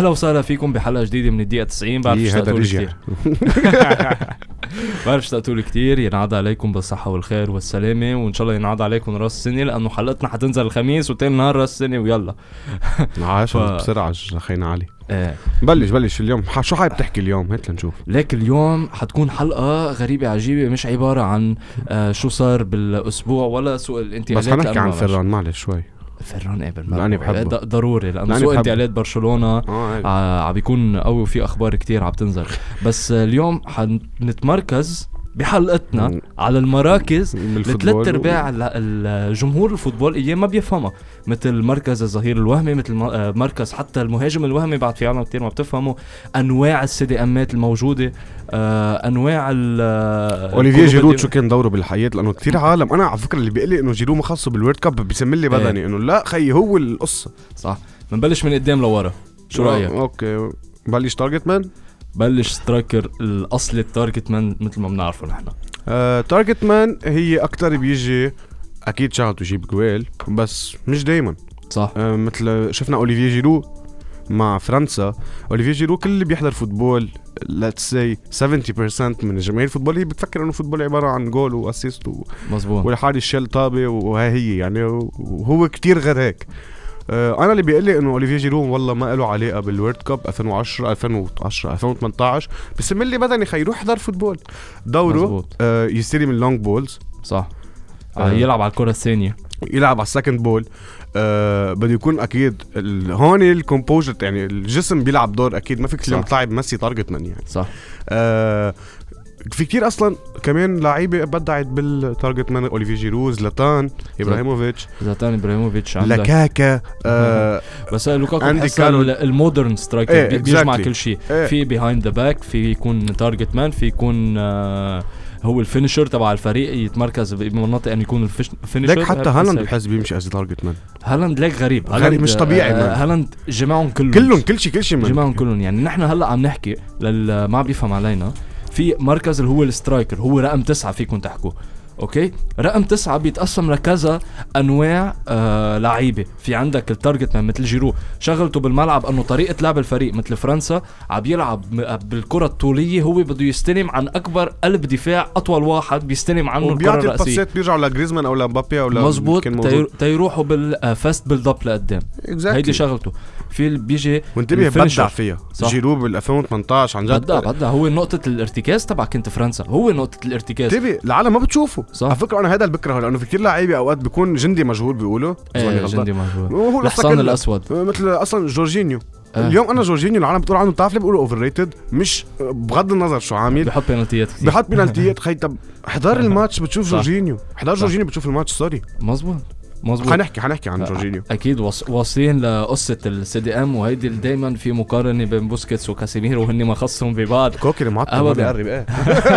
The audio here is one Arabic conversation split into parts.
أهلا وسهلا فيكم بحلقة جديدة من الدقيقة 90 بعرف اشتقتوا لي كثير بعرف اشتقتوا لي كثير ينعاد عليكم بالصحة والخير والسلامة وإن شاء الله ينعاد عليكم رأس السنة لأنه حلقتنا حتنزل الخميس وتاني نهار رأس السنة ويلا. عاش ف- بسرعة اخينا علي. إيه. بلش بلش اليوم. شو حابب تحكي اليوم؟ هات لنشوف. ليك اليوم حتكون حلقة غريبة عجيبة مش عبارة عن آه شو صار بالأسبوع ولا سوق الانتقالات بس حنحكي عن. فران معلش شوي. فران قبل لأني بحبه. ضروري لأني سوق. انتقالات برشلونة آه هيك. ع- عم بيكون قوي وفي أخبار كتير عم تنزل بس آه، اليوم حنتمركز بحلقتنا. على المراكز لثلاث أرباع ال- الجمهور الفوتبول أيام ما بيفهمها. مثل مركز الظهير الوهمي مثل آه، مركز حتى المهاجم الوهمي بعد في عالم كتير ما بتفهمه. أنواع السي دي أمات الموجودة آه، أنواع ال آه، الكروب جيرود شو كان دوره بالحياة؟ لأنه كثير عالم. أنا على فكرة اللي بيقول لي إنه جيرو ما خصه بالورد كاب بيسمي لي إيه. بدني إنه لا خيي هو القصة. صح. بنبلش من قدام لورا. شو رأيك؟ okay. بلش target man بلش striker الاصلي ال target man مثل ما بنعرفه نحن. آه، target man هي أكثر بيجي أكيد شغلته يجيب جوال بس مش دايما. صح. آه، مثل شفنا اوليفيه جيرو مع فرنسا. اوليفيه جيرو كل اللي بيحضر football let's say 70% من جماهير الفوتبول هي بتفكر إنه ال football عبارة عن goal و assist و... مزبوط والحارس يشيل طابة وهي هي يعني وهو كتير غير هيك. أنا اللي بيقول لي إنه اوليفيه جيرو والله ما له علاقة بال World Cup 2010 2010 2018 بسم لي بدني خي يروح يحضر football. دوره مزبوط آه، يستلم ال long balls صح. آه. آه. يلعب على الكرة الثانية. يلعب على ال second ball. آه بده يكون أكيد هون ال composure يعني الجسم بيلعب دور أكيد. ما فيك اليوم. تلعب ميسي target man يعني. صح. آه في كتير أصلا كمان لعيبة بدعت بال target man اوليفي جيرو زلاتان إبراهيموفيتش. زلاتان إبراهيموفيتش لكاكا آه بس لوكاكو آندي كارول. ال- ال modern striker بي- بيجمع exactly. كل شيء. إيه. في behind the back في يكون target man في يكون آه هو ال finisher تبع الفريق يتمركز بمناطق إنه يكون ال finisher ليك حتى هالاند بحس بيمشي as target man هالاند ليك غريب. غريب، هالاند مش طبيعي، آه. هالاند جمعهم كلهم. كلهم كل شيء كل شيء جماعهم مان كلهم. يعني نحن هلا عم نحكي لل ما بيفهم علينا. في مركز اللي هو ال striker هو رقم تسعة فيكم تحكوا okay؟ رقم تسعة بيتقسم لكذا أنواع آه لعيبة. في عندك ال target man مثل جيرو. شغلته بالملعب إنه طريقة لعب الفريق مثل فرنسا عم يلعب م- بالكرة الطولية هو بده يستلم عن أكبر قلب دفاع أطول واحد بيستلم عنه الكرة وبيعطي الرئيسيه الباسات بيرجعوا لجريزمان أو لمبابي أو مزبوط تيروحوا بال fast build up لقدام. هيدي Exactly. شغلته. في بيجي وانتبه. بدع فيها. جيرو بال 2018 عن جد. بدأ بدأ هو نقطة الارتكاز تبع كنت فرنسا. هو نقطة الارتكاز. انتبه العالم ما بتشوفه. صح. على فكرة أنا هذا اللي بكرهه لأنه في كثير لعيبة أوقات بيكون جندي مجهول بيقولوا. إيه. جندي وهو الحصان. الأسود. مثل أصلا جورجينيو. آه. اليوم أنا جورجينيو العالم بتقول عنه بتعرف ليه بيقولوا overrated مش بغض النظر شو عامل. بحط بينالتيات كثير بحط بينالتيات خي طب احضر الماتش بتشوف صح. جورجينيو. احضر صح. جورجينيو بتشوف الماتش sorry. مزبوط مزبوط حنحكي حنحكي عن جورجينيو. أكيد. واصلين لقصة ال CDM وهيدي دايما في مقارنة بين بوسكيتس وكاسيميرو وهن ما خصهم ببعض كوكي المعطل ما أبداً. بيقرب إيه.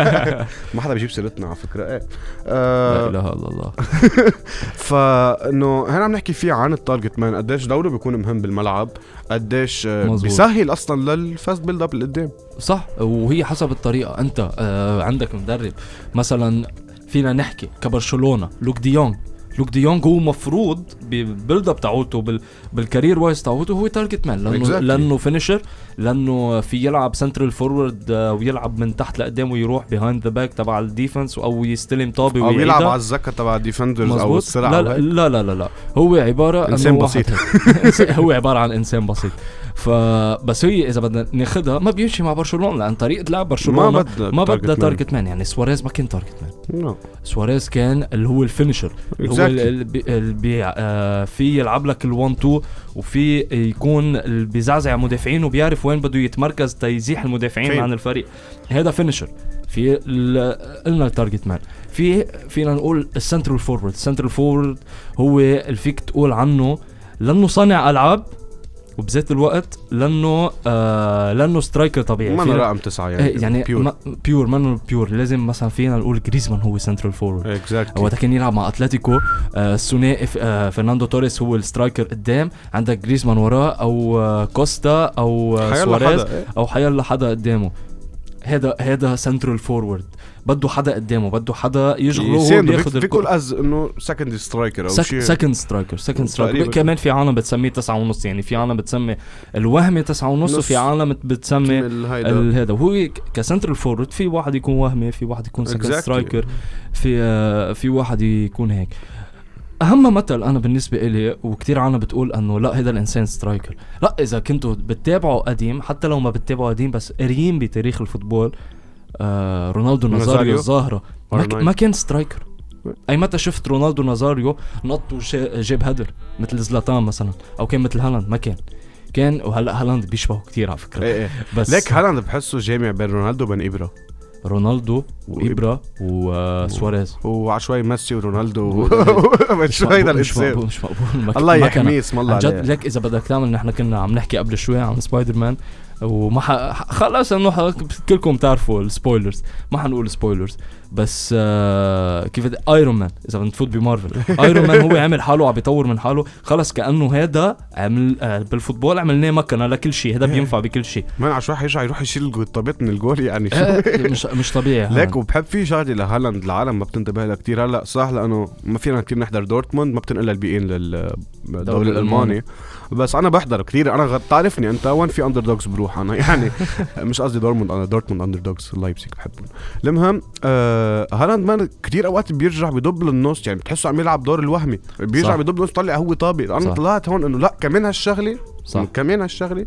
ما حدا بيجيب سيرتنا على فكرة إيه. لا لا إله إلا الله. فإنه هنا عم نحكي فيه عن ال target man قديش دوره بيكون مهم بالملعب قديش آه، مزبوط. بيسهل أصلا لل fast build up اللي قدام. صح وهي حسب الطريقة. أنت آه عندك مدرب. مثلا فينا نحكي كبرشلونة لوك ديونج. لوك ديونج هو مفروض بال build up تاعوته بال بال career wise تاعوته هو target man لأنه Exactly. لأنه finisher لأنه في يلعب central forward ويلعب من تحت لقدام ويروح behind the back تبع ال defense أو يستلم طابة أو. يلعب على الزكه تبع ال defenders أو السرعه لا. لا لا لا لا هو عبارة إنسان إنه بسيط. هو عبارة عن إنسان بسيط فبس هي إذا بدنا ناخذها ما بيمشي مع برشلونة لأن طريقة لعب برشلونة ما بدها ما بدها. target man يعني سواريز ما كان target man No. سواريز كان اللي هو ال finisher هو Exactly. اللي بي آه في يلعب لك ال1 2 وفي يكون بيزعزع المدافعين وبيعرف وين بده يتمركز تيزيح المدافعين فين. عن الفريق. هذا finisher في قلنا ال target man في فينا نقول ال central forward ال central forward هو اللي فيك تقول عنه لأنه صانع ألعاب وبذات الوقت لأنه آه لأنه striker طبيعي. ما رقم تسعة يعني إيه يعني pure ما pure منه pure لازم مثلا فينا نقول جريزمان هو central forward exactly كان يلعب مع اتلتيكو آه الثنائي آه فرناندو توريس هو ال striker قدام. عندك جريزمان وراه أو آه كوستا أو آه سواريز إيه. أو حيلا حدا قدامه. هذا هذا central forward بده حدا قدامه بده حدا يشغله يساندو بياخذ تقول الكرة از إنه second striker أو شيء second striker second striker. كمان في عالم بتسميه تسعة ونص يعني في عالم بتسمي الوهمي تسعة ونص نص. وفي عالم بتسمي هذا وهو ك central forward في واحد يكون وهمي في واحد يكون second exactly. striker في آه، في واحد يكون هيك أهم مثل أنا بالنسبة إلي وكتير عالم بتقول إنه لا هذا الإنسان striker. لا إذا كنتوا بتتابعوا قديم حتى لو ما بتتابعوا قديم بس قاريين بتاريخ ال football آه رونالدو نازاريو. الظاهرة. ما, ك- R9. ما كان striker. أي متى شفت رونالدو نازاريو نط وجاب header مثل زلاتان مثلا أو كان مثل هالاند؟ ما كان. كان وهلا هالاند بيشبهه كتير على فكرة. إيه إيه. بس ليك هالاند بحسه جامع بين رونالدو وبين ابرا رونالدو وإبرا وسواريز وعشوائي ميسي ورونالدو شو هيدا مش مقبول مش مقبول الله يحميه اسم الله جد لك إذا بدك تعمل نحن كنا عم نحكي قبل شوي عن سبايدر مان وما. خلص إنه كلكم تعرفوا ال spoilers ما حنقول spoilers. بس آه كيف ايرون مان إذا بدنا نفوت بمارفل ايرون مان هو عمل حاله عم بيطور من حاله. خلص كأنه هذا عمل آه بال football عملناه مكنة لكل شيء. هذا بينفع بكل شيء. man عشوائي حيرجع يروح يشيل الطابات من الجول يعني. شو آه، مش مش طبيعي. ليك. وبحب في شغلة لهالاند العالم ما بتنتبه لها كثير هلأ صح لأنه ما فينا كثير نحضر دورتموند ما بتنقل البي إن للدوري الألماني. بس أنا بحضر كثير أنا بتعرفني أنت وين في underdogs بروح؟ أنا يعني مش قصدي دورتموند أنا دورتموند underdogs لايبسيك بحبهم. المهم آه هالاند man كثير أوقات بيرجع بضب للنص يعني بتحسه عم يلعب دور الوهمي. بيرجع صح. بضب للنص طلع هو طابق. أنا. طلعت هون إنه لا كمان هالشغلة صح. كمان هالشغلة.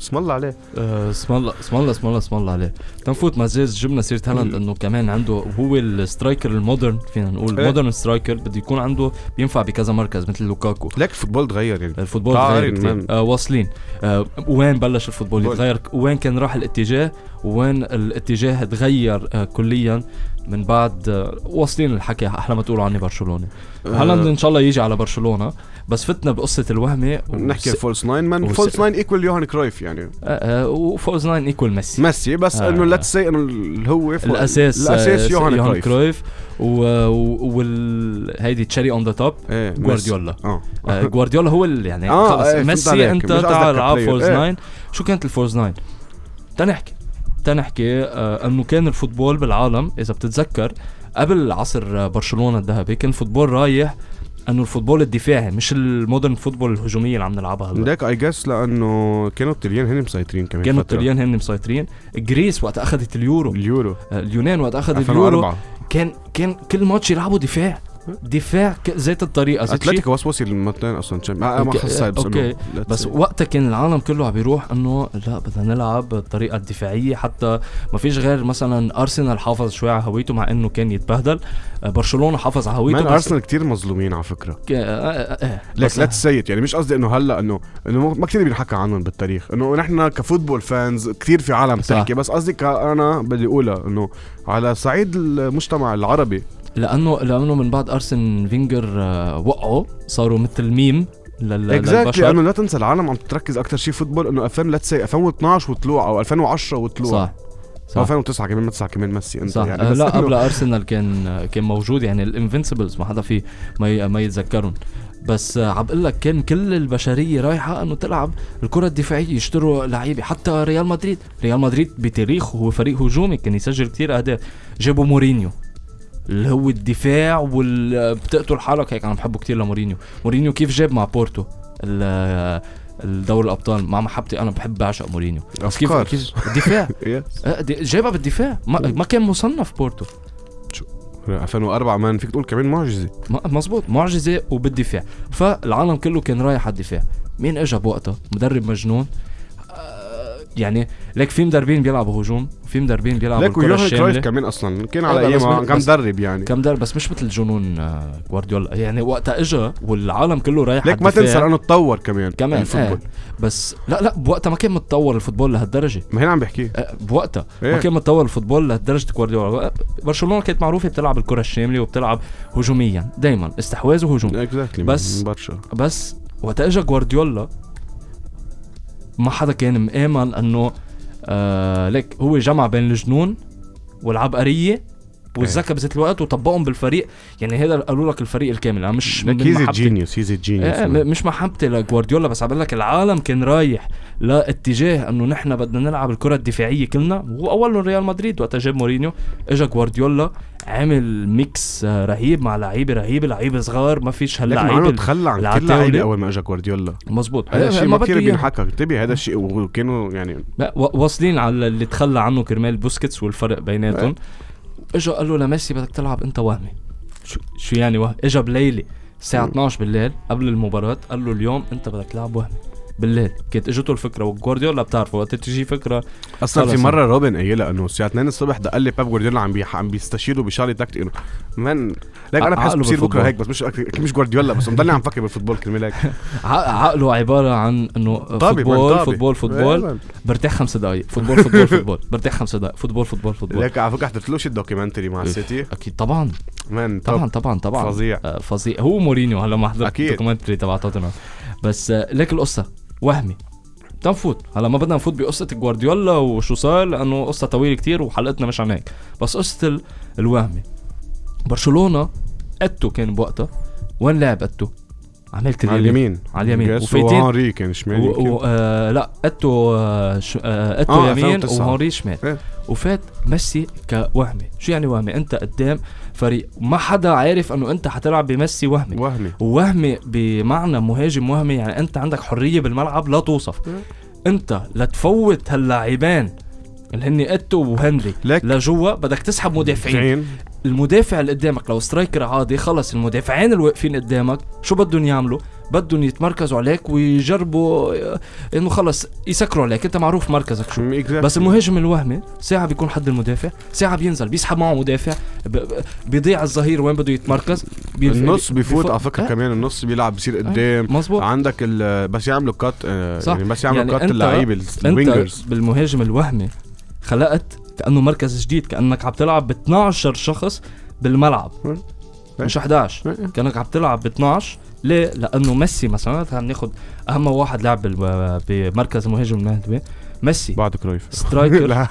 اسم الله عليه. آه، اسم الله اسم الله اسم الله اسم الله عليه. تنفوت ما زال جبنا سيرة هالاند إنه كمان عنده هو ال striker ال modern فينا نقول. modern striker بده يكون عنده بينفع بكذا مركز مثل لوكاكو. ليك ال football تغير يعني. ال football تغير آه واصلين. آه وين بلش ال football football. يتغير؟ وين كان راح الاتجاه؟ وين الاتجاه تغير آه كليا؟ من بعد آه واصلين الحكي. أحلى ما تقولوا عني برشلونة. هالاند إن شاء الله يجي على برشلونة. بس فتنا بقصة الوهمي نحكي وس- false nine. man وس- false nine equal يوهان كرويف يعني. آه آه و false nine equal ميسي. ميسي. بس آه. إنه let's see إنه هو الأساس الأساس آه، يوهان يوهان كرويف كرويف و... و... وال هيدي cherry on the top جوارديولا. آه، جوارديولا هو اللي يعني آه، خلص. إيه، ميسي. أنت تعال العب. false إيه. 9 شو كانت ال false 9 تنحكي تنحكي آه انه كان ال football بالعالم إذا بتتذكر قبل عصر آه، برشلونة الذهبي كان ال football رايح إنه الفوتبول الدفاعي مش ال modern football الهجومية اللي عم نلعبها هلا. ليك I guess لأنه كانوا الطليان هن مسيطرين كمان كانوا. الطليان هن مسيطرين. Greece وقت أخذت اليورو. اليورو. آه، اليونان وقت أخذت اليورو. 2004 كان كان كل ماتش يلعبوا دفاع. دفاع ذات الطريقة ذات شيء. اتلتيكو وصل المرتين أصلا. ما خصها بس let's بس. وقتها كان العالم كله عم بيروح إنه لا بدنا نلعب بالطريقة الدفاعية. حتى ما فيش غير مثلا أرسنال حافظ شوي على هويته مع إنه كان يتبهدل. آه، برشلونة حافظ على هويته مان بس أرسنال كثير مظلومين على فكرة. ك- آه، آه، آه، ليك بس- let's see يعني مش قصدي إنه هلأ انه إنه ما كثير بينحكى عنهم بالتاريخ. إنه نحن ك football fans كثير في عالم. بتحكي بس قصدي أنا بدي أقولها إنه على صعيد المجتمع العربي لأنه لأنه من بعد أرسن فينجر آه، وقعوا صاروا مثل ميم لل- exactly لأنه لا تنسى العالم عم تركز أكثر شيء football إنه 2000 let's see 2012 وطلوع أو 2010 وطلوع. صح صح. 2009 كمان ما تسعى كمان ميسي أنت صح. يعني. آه لا قبل أرسنال كان آه، كان موجود يعني ال invincibles ما حدا في ما ما يتذكرهم. بس عم بقول لك كان كل البشرية رايحة إنه تلعب الكرة الدفاعية يشتروا لعيبة. حتى ريال مدريد ريال مدريد بتاريخه هو فريق هجومي كان يسجل كتير أهداف. جابوا مورينيو. اللي هو الدفاع وال بتقتل حالك. هيك أنا بحبه كتير لمورينيو. مورينيو كيف جاب مع بورتو ال- الدوري الأبطال؟ مع محبتي أنا بحب بعشق مورينيو. بس كيف. كيف دي- جابها بالدفاع. ما, ما كان مصنف بورتو. 2004 man فيك تقول كمان معجزة. ما- مزبوط معجزة وبالدفاع. فالعالم كله كان رايح على الدفاع. مين اجى بوقتها؟ مدرب مجنون. يعني لك في مدربين بيلعبوا هجوم في مدربين بيلعبوا الكرة ويوهان كرويف كمان أصلا كان أيوة، على ايامه كان مدرب يعني. كم مدرب بس مش مثل جنون آه، جوارديولا يعني وقتها اجى والعالم كله رايح ليك على ما تنسى الدفاع. إنه تطور كمان كمان ال football. آه. بس لا لا بوقتها ما كان متطور ال football لهالدرجة. ما هنا عم بحكي آه، بوقتها إيه. ما كان متطور ال football لهالدرجة جوارديولا برشلونة كانت معروفة بتلعب الكرة الشاملة وبتلعب هجوميا دائما استحواذ وهجوم. exactly بس- برشا. بس وقت اجى جوارديولا ما حدا كان مآمن إنه آه ليك هو جمع بين الجنون والعبقرية والذكاء بذات الوقت وطبقهم بالفريق. يعني هذا قالوا لك الفريق الكامل أنا مش من he's genius he's إيه، genius مش محبتي لجوارديولا بس عم لك العالم كان رايح لاتجاه إنه نحن بدنا نلعب الكرة الدفاعية كلنا. وهو اولهم ريال مدريد وقت جاب مورينيو اجى جوارديولا عامل mix آه، رهيب مع لعيبة رهيبة لعيبة صغار ما فيش هاللعيبه تخلى عن كل. لعيبة أول ما اجى جوارديولا. مزبوط هذا إيه، الشيء ما كثير. بينحكى. انتبه هذا الشيء وكانوا يعني واصلين على اللي تخلى عنه كرمال بوسكيتس والفرق بيناتهم. اجى قال له لميسي بدك تلعب انت وهمي. شو, شو يعني وهم اجى بليلة الساعة 12 بالليل قبل المباراة قال له اليوم انت بدك تلعب وهمي. بالليل. كانت اجته الفكرة وجوارديولا بتعرفه. وقت تجي فكرة أصلا في. مرة روبن قايلها إنه الساعة 2 الصبح دق لي بيب جوارديولا عم بيح... عم بيستشيره بشغلة تكتيك. إنه man ليك أنا بحس بصير بكرة. هيك بس مش أكيد مش جوارديولا بس مضلني عم فكر بال football كرمال هيك عقله عبارة عن إنه man، football. football إيه، football. برتاح خمس دقائق football football football. برتاح خمس دقائق football football football. ليك على فكرة حضرتلوش ال documentary مع السيتي أكيد طبعا. man طبعا طبعا طبعا. فظيع. آه، فظيع. هو مورينيو هلا ما حضرت. ال documentary تبع توتنهام. بس آه، ليك القصة. وهمي. تنفوت. هلا ما بدنا نفوت بقصة جوارديولا وشو صار لأنه قصة طويلة كتير وحلقتنا مش عن هيك. بس قصة ال- الوهمي. برشلونة أتو كان بوقتها. وين لعب أتو؟ عملت على اليمين. على اليمين. جاس وفايتين- وهنري كان شمال و... آه لا أتو آه ش... آه أتو آه، يمين 2009. وهنري شمال. إيه. وفات ميسي كوهمي. شو يعني وهمي؟ أنت قدام فريق. ما حدا عارف إنه أنت حتلعب بميسي وهمي. وهمي. ووهمي بمعنى مهاجم وهمي يعني أنت عندك حرية بالملعب لا توصف. أنت لتفوت هاللاعبين اللي هن إيتو وهنري. لجوا بدك تسحب مدافعين. المدافع اللي قدامك لو striker عادي خلص المدافعين اللي واقفين قدامك شو بدهم يعملوا؟ بدهم يتمركزوا عليك ويجربوا آه، إنه خلص يسكروا عليك. أنت معروف مركزك شو. بس المهاجم الوهمي ساعة بيكون حد المدافع ساعة بينزل بيسحب معه مدافع بيضيع الظهير وين بده يتمركز النص بيفوت على فكرة آه. كمان النص بيلعب بصير قدام. مزبوط عندك ال- بس يعملوا cut آه،. يعني بس يعملوا يعني cut اللعيبة ال wingers. بالمهاجم الوهمي خلقت كأنه مركز جديد كأنك عم تلعب ب 12 شخص بالملعب. مش 11 كأنك عم تلعب ب 12 ليه؟ لأنه ميسي مثلا خلينا ناخذ أهم واحد لعب بال- بمركز مهاجم الوهمي ميسي. بعد كرويف. striker. لا.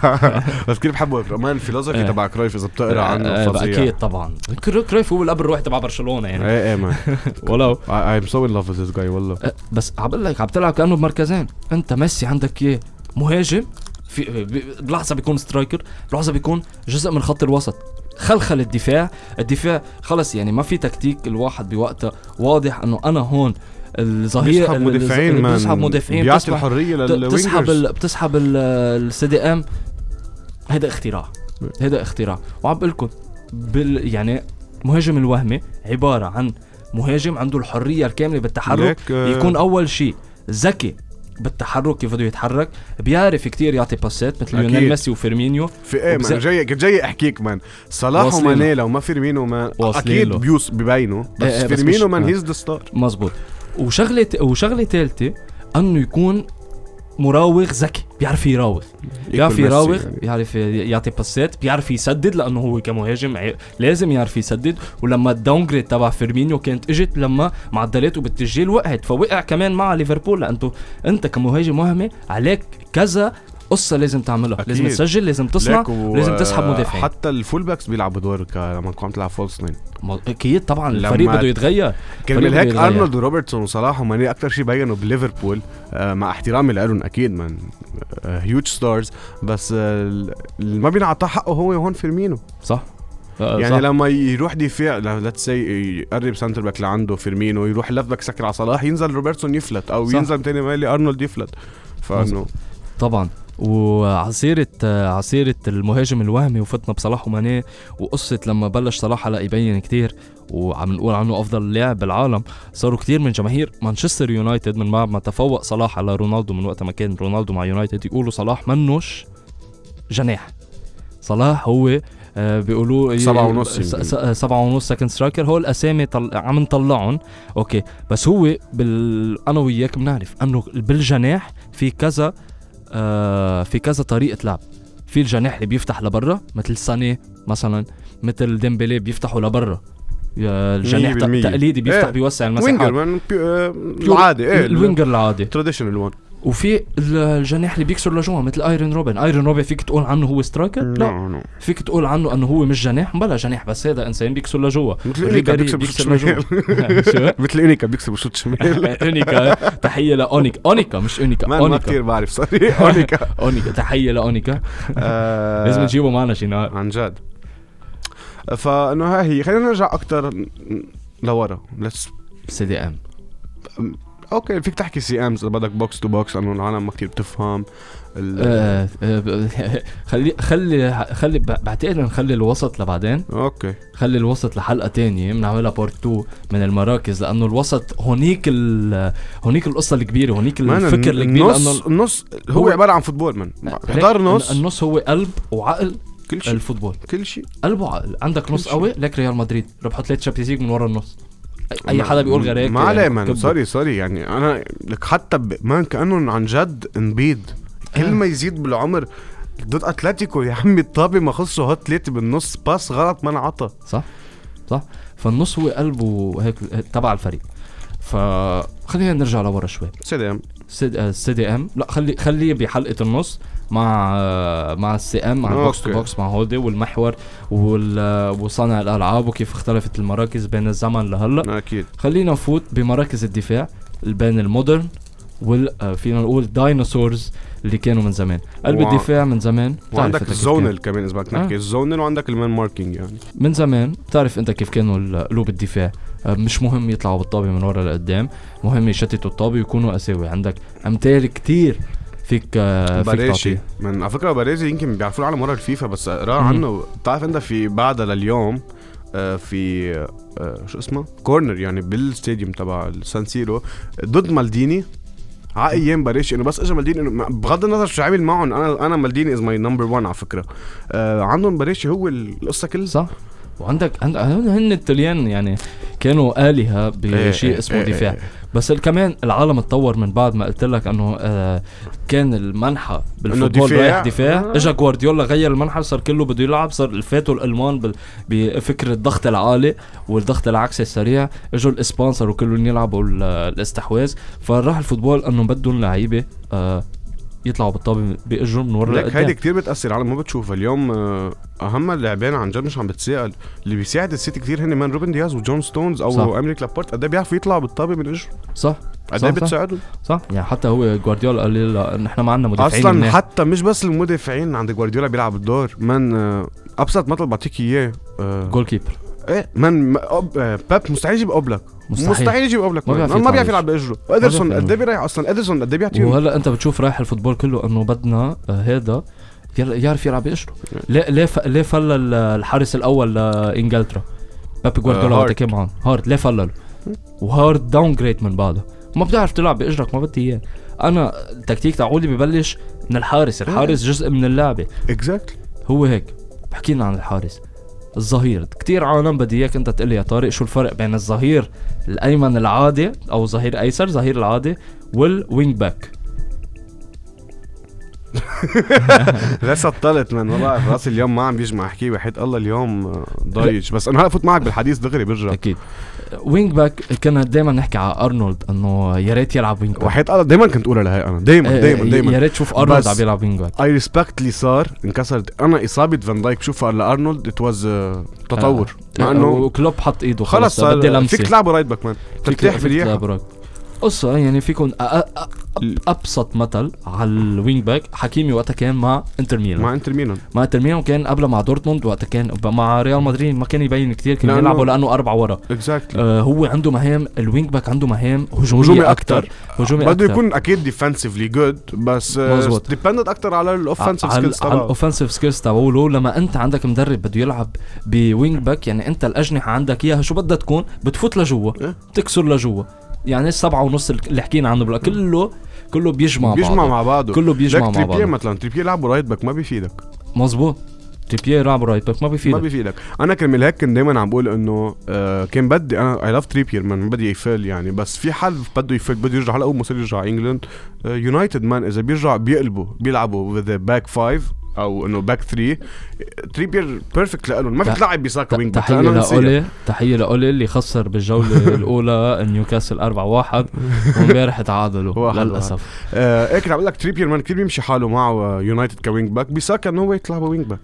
بس كثير بحبه. كمان ال philosophy إيه. تبع كرويف إذا بتقرأ عنه آه، فظيع. أكيد طبعا. كر- كرويف هو الأب الروحي تبع برشلونة يعني. إيه إيه man ولو. I'm so in love with this guy والله. بس عم بقول لك عم تلعب كأنه بمركزين. أنت ميسي عندك اياه مهاجم. في بلحظه بيكون striker بلحظه بيكون جزء من خط الوسط. خلخل الدفاع. الدفاع خلص يعني ما في تكتيك الواحد بوقتها واضح إنه أنا هون الظهير بيسحب مدافعين بيسحب مدافعين بيعطي بتسحب الحرية بتسحب لل wingers. ال... بتسحب ال CDM. هيدا اختراع. هيدا اختراع. وعم بقول لكم بال يعني مهاجم الوهمي عبارة عن مهاجم عنده الحرية الكاملة بالتحرك آه، يكون أول شيء ذكي بالتحرك كيف بده يتحرك. بيعرف كتير يعطي باسات مثل. ليونيل ميسي وفيرمينيو. في إيه وبز- جاي كنت جاي أحكيك man صلاح وماني لو ما فيرمينو واصلين أكيد. بيوس ببينوا. بس إيه بس فيرمينو مش- man آه. he's the star مزبوط وشغله وشغلة ثالثه أنه يكون مراوغ ذكي بيعرف يراوغ بيعرف يراوغ يعني. بيعرف يعطي باسات بيعرف يسدد لأنه هو كمهاجم لازم يعرف يسدد ولما ال downgrade تبع فيرمينيو كانت إجت لما معدلاته بالتسجيل وقعت فوقع كمان مع ليفربول لأنه أنت كمهاجم وهمي عليك كذا قصة لازم تعملها أكيد. لازم تسجل لازم تصنع و- ولازم تسحب مدافعين. حتى ال full backs بيلعبوا دور ك- لما تكون عم تلعب false nine أكيد طبعا الفريق بده يتغير كرمال هيك. أرنولد وروبرتسون وصلاح وماني أكثر شيء بينوا بليفربول آه مع احترامي لهم أكيد man huge stars بس آه اللي ما بينعطاه حقه هو هون فيرمينو صح آه، يعني صح. لما يروح دفاع let's say يقرب center back لعنده فيرمينو يروح left back سكر على صلاح ينزل روبرتسون يفلت أو صح. ينزل تاني ماني أرنولد يفلت فإنه طبعا وعسيرة عسيرة المهاجم الوهمي وفتنا بصلاح وماني وقصة لما بلش صلاح هلا يبين كتير وعم نقول عنه أفضل لاعب بالعالم صاروا كتير من جماهير مانشستر يونايتد من بعد ما تفوق صلاح على رونالدو من وقت ما كان رونالدو مع يونايتد يقولوا صلاح منوش جناح. صلاح هو آه بيقولوا سبعة ونص سبعة ونص second striker هو الأسامي طل... عم نطلعهم. okay بس هو بال... أنا وياك بنعرف إنه بالجناح في كذا في كذا طريقة لعب. في الجناح اللي بيفتح لبرا مثل ساني مثلا مثل ديمبلي بيفتحوا لبرا. الجناح مية بالمية. ت- تقليدي بيفتح إيه. بيوسع winger المساحات man بيو- آه، العادي. إيه ال winger العادي. traditional one وفي ال- الجناح اللي بيكسر لجوا مثل ايرون روبن ايرون روبن فيك تقول عنه هو سترايكر لا. فيك تقول عنه إنه هو مش جناح؟ بلا جناح بس هذا إنسان بيكسر لجوا مثل إونيكا بيكسر بشوط شمال. مثل إونيكا بيكسب بشوط شمال. إونيكا تحية لاونيكا أونيكا مش إونيكا. ما كثير بعرف سوري أونيكا. أونيكا تحية لاونيكا آه، لازم نجيبه معنا شي نهار. عن جد. فإنه ها هي. خلينا نرجع أكثر لورا ليتس CDM okay فيك تحكي CMs. اذا بدك box to box لأنه العالم ما كثير بتفهم. آه، آه، خلي خلي خلي بعتقد نخلي الوسط لبعدين. okay. خلي الوسط لحلقة تانية. بنعملها part 2 من المراكز لأنه الوسط هونيك هونيك القصة الكبيرة هونيك الفكر الكبير النص النص هو, هو- عبارة عن football من حضار نص. النص هو قلب وعقل كل شيء. ال football. كل شيء. قلب وعقل. عندك نص. قوي لك ريال مدريد. ربحوا ثلاث Champions من ورا النص. أي حدا بيقول غير هيك ما عليه مان. سوري سوري يعني أنا لك حتى ب... مان كأنهم عن جد انبيد كل آه. ما يزيد بالعمر ضد أتلتيكو يا عمي الطابة ما خصوا هات ثلاثة بالنص باس غلط ما انعطى صح صح. فالنص هو قلب وهيك تبع الفريق. فخلينا نرجع لورا شوي. سلام. السي دي إم. لا خلي خليه بحلقة النص مع مع السي إم مع البوكس تو. بوكس مع هودي والمحور وال- وصانع الألعاب وكيف اختلفت المراكز بين الزمن لهلا. أكيد. خلينا نفوت بمراكز الدفاع بين ال modern وال آه، فينا نقول dinosaurs اللي كانوا من زمان. قلب وع- الدفاع من زمان وعندك ال zonal كمان إذا بدك نحكي. آه. ال zonal وعندك ال man marking يعني. من زمان بتعرف أنت كيف كانوا قلوب الدفاع. آه، مش مهم يطلعوا بالطابة من ورا لقدام مهم يشتتوا الطابة ويكونوا أساوي. عندك أمثال كتير فيك آه، فيك تعطيه من على فكرة باريزي يمكن بيعرفوه على مره الفيفا بس اقرأ. عنه. بتعرف انت في بعدها لليوم آه، في آه، شو اسمه؟ corner يعني بال stadium تبع السان سيرو ضد مالديني. على أيام باريشي إنه بس اجى مالديني بغض النظر شو عمل معهم أنا أنا مالديني is my number 1 على فكرة. آه عندهم باريشي هو القصة كلها. صح. وعندك عند هن هن الطليان يعني كانوا آلهة بشيء إيه، اسمه إيه، دفاع إيه. بس كمان العالم اتطور من بعد ما قلت لك إنه آه كان المنحى بال football. رايح دفاع آه. اجى جوارديولا غير المنحى صار كله بده يلعب صار فاتوا الألمان بال- بفكر الضغط العالي والضغط العكسي السريع إجوا الاسبان صاروا كلهم يلعبوا ال- الاستحواذ فراح ال football إنه بدهم لعيبة آه يطلعوا بالطابة باجرهم من ورا لك هيدي كتير بتأثر على ما بتشوفها. اليوم آه، أهم اللاعبين عن جد مش عم بتسائل اللي بيساعد السيتي كتير هن man روبن دياز وجون ستونز أو. أمريك لابورت. قد إيه بيعرفوا يطلعوا بالطابة من اجره صح. قد إيه صح. بتساعدهم؟ صح. يعني حتى هو جوارديولا قال لي لا نحن ما عندنا مدافعين أصلا منيح. حتى مش بس المدافعين عند جوارديولا بيلعب الدور من آه، أبسط مثل بعطيك إياه آه، goalkeeper إيه من. آه، بيب مستحيل يجيب أوبلاك. مستحيل, مستحيل يجيب اوبلاك ما بيعرف ما بيعرف يلعب بأجره. ادرسون قد إيه بيريح أصلا؟ ادرسون قد إيه بيعطيه وهلا أنت بتشوف رايح ال football كله إنه بدنا هذا يعرف يلعب باجره ليه ليه. ليه فلل ال- الحارس الأول لإنجلترا؟ بيب جوارديولا آه، وقت هارت. كان معهم هارت ليه فلله وهارت downgrade من بعده. ما بتعرف تلعب بأجرك ما بدي إياه. أنا التكتيك تبعولي ببلش من الحارس. الحارس جزء من اللعبة. exactly هو هيك. بحكي لنا عن الحارس. الظهير. كتير عالم بدي إياك أنت تقول لي يا طارق شو الفرق بين الظهير الأيمن العادي أو ظهير ايسر ظهير العادي وال wing back لا سطلت من والله رأسي اليوم ما عم بيجمع احكي وحياة الله اليوم آه، ضايج. بس أنا هلا فوت معك بالحديث دغري برجع. أكيد. wing back كنا دائما نحكي على أرنولد إنه يا ريت يلعب wing back وحياة الله دايما كنت أقولها لهي أنا. دايما إيه، دايما إيه، دايما. يا ريت تشوف أرنولد عم يلعب wing back I respect اللي صار انكسرت. أنا إصابة فان دايك بشوفها لأرنولد it was تطور. مع إنه وكلوب حط إيده خلص خلص بدي لمسة. فيك تلعبوا right back man ترتاح فيك برياحة قصة يعني فيكم أبسط مثل على ال wing back. حكيمي وقتها كان مع إنتر ميلان. مع إنتر ميلان. مع إنتر ميلان كان قبل مع دورتموند وقتها كان مع ريال مدريد ما كان يبين كتير كان لأنه- يلعبوا لأنه أربعة ورا. exactly آه هو عنده مهام ال wing back عنده مهام هجومية, هجومي أكثر هجومي بده يكون أكيد defensively good بس مزبوط. dependent أكثر على ال offensive على skills على تبعه. ال offensive skills تبعوله لما أنت عندك مدرب بده يلعب ب wing back يعني أنت الأجنحة عندك إياها شو بدها تكون؟ بتفوت لجوا إيه. تكسر لجوا. يعني السبعة ونص اللي حكينا عنه بلا كله كله بيجمع بيجمع بعضه. مع بعضه. كله بيجمع مع تريبيه بعضه. مثلا تريبيه لعبوا right back ما بيفيدك. مزبوط تريبيه يلعب right back ما ما بيفيدك. بيفيدك أنا كرمال هيك كنت دايما عم بقول إنه آه كان بدي أنا I love تريبير ما بدي يفل يعني. بس في حل بده يفل بده يرجع هلا اول ما يرجع انجلند يونايتد man إذا بيرجع بيقلبوا بيلعبوا the back five. أو إنه back 3 تريبير perfect لهم ما فيك ت- تلعب بيساكا wing نسيها. لأولي. تحية لأولي اللي خسر بالجولة الأولى نيوكاسل 4 1 وامبارح تعادلوا للأسف. آه هيك عم بقول لك تريبير man كثير بيمشي حاله معه يونايتد ك wing back بيساكا إنه هو يطلع wing back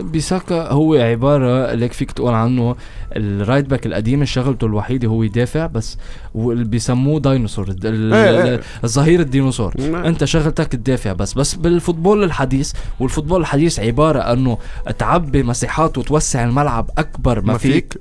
بيساكا هو عبارة ليك فيك تقول عنه ال right back القديم شغلته الوحيدة هو يدافع بس واللي بيسموه ديناصور إيه، إيه. الظهير الديناصور. أنت شغلتك تدافع بس بس بال football الحديث وال football الحديث عبارة أنه تعبي مساحات وتوسع الملعب أكبر. ما, فيك؟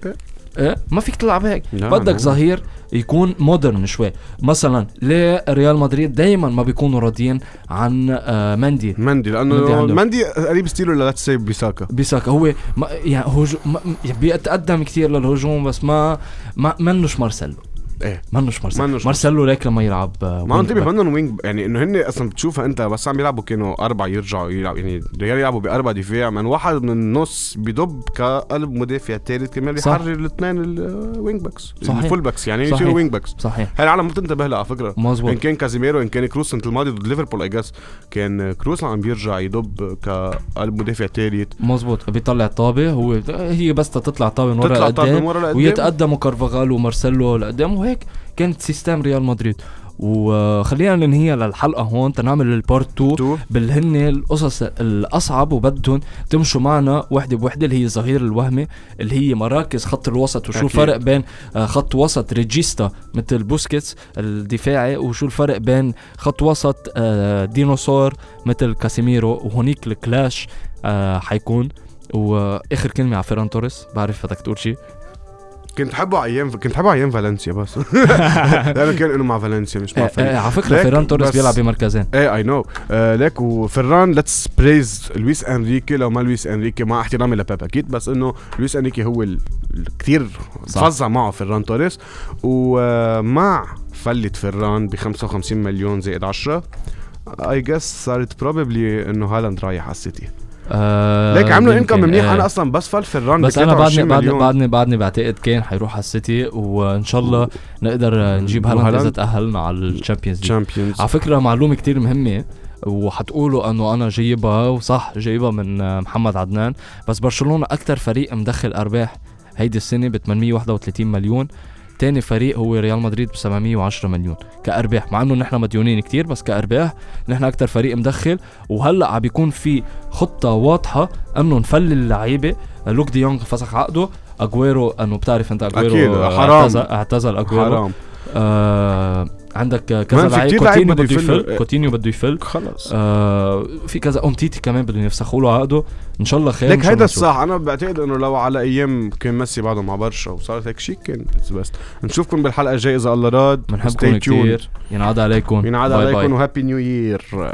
إيه؟ ما فيك تلعب هيك. لا، بدك لا. ظهير يكون modern شوي. مثلا ليه ريال مدريد دايما ما بيكونوا راضيين عن آه مندي. مندي لأنه. مندي قريب style ه let's say بيساكا. بيساكا هو ما يعني هجو ما بيتقدم كثير للهجوم بس ما ما منوش مارسيلو. إيه. منوش مارسيلو. منوش مارسيلو. ليك لما يلعب آه، ما back. منهم wing يعني إنه هن أصلا بتشوفها أنت بس عم يلعبوا كانوا اربعه يرجعوا يلعب يعني ريال يلعبوا بأربع دفاع من واحد من النص بيضب كقلب مدافع ثالث كمان. يحرر الاثنين ال wing backs صحيح. ال full backs يعني. يصيروا wing backs صحيح. هاي العالم ما بتنتبه لها على فكرة. إن مزبوط كان كازيميرو إن كان كروس السنة الماضيه ضد ليفربول I guess كان كروس عم بيرجع يضب كقلب مدافع ثالث مزبوط بيطلع طابة هو هي بس تطلع طابة من ورا لقدام. ويتقدموا كارفاغال ومارسيلو لقدام وهيك كانت system ريال مدريد. وخلينا ننهيها للحلقة هون. تنعمل ال part 2 two بالهن القصص الأصعب وبدهم تمشوا معنا وحدة بوحدة اللي هي الظهير الوهمي اللي هي مراكز خط الوسط وشو أكيد. الفرق بين آه، خط وسط regista مثل بوسكيتس الدفاعي وشو الفرق بين خط وسط آه، ديناصور مثل كاسيميرو وهونيك ال clash آه، حيكون. وآخر كلمة على فيران توريس بعرف بدك تقول شيء كنت حبه أيام كنت حبه أيام فالنسيا بس. لأنه كان إنه مع فالنسيا مش مع آه، فريق آه، على فكرة فيران توريس بيلعب بمركزين. إيه I know ليك وفران let's praise لويس إنريكي. لو ما لويس إنريكي مع احترامي لبيب أكيد بس إنه لويس إنريكي هو صح. فظع معه فران توريس. ومع فلة فران ب 55 مليون زائد 10 I guess صارت probably إنه هالاند رايح على السيتي. آه ليك عملوا انكم منيح آه. أنا أصلا بس فل فران ب بس أنا بعدني 23 بعدني. بعدني بعدني بعتقد كان حيروح على السيتي وإن شاء الله نقدر نجيب هالاند إذا؟ تأهلنا على ال Champions League على فكرة معلومة كتير مهمة وحتقولوا إنه أنا جايبها وصح جايبها من محمد عدنان بس برشلونة أكثر فريق مدخل أرباح هيدي السنة ب 831 مليون تاني فريق هو ريال مدريد ب 710 مليون. كأرباح مع إنه نحن مديونين كتير بس كأرباح نحن أكثر فريق مدخل. وهلأ عم بيكون في خطة واضحة إنه نفلل اللعيبة. لوك دي يونغ فسخ عقده. اجويرو إنه بتعرف أنت اجويرو أكيد، آه، حرام. اعتزل اعتزل اجويرو حرام. آه عندك كذا لعيب كوتينيو بده يفل. كوتينيو بده يفل. خلص. آه في كذا أومتيتي كمان بدهم يفسخوا له عقده. إن شاء الله خير شاء هيدا. الصح. أنا بعتقد إنه لو على أيام كان ميسي بعده مع برشا وصارت هيك شيء كان بس نشوفكم بالحلقة الجاية إذا الله راد. بنحبكم. كثير ينعاد عليكم. ينعاد. عليكم وهابي نيو يير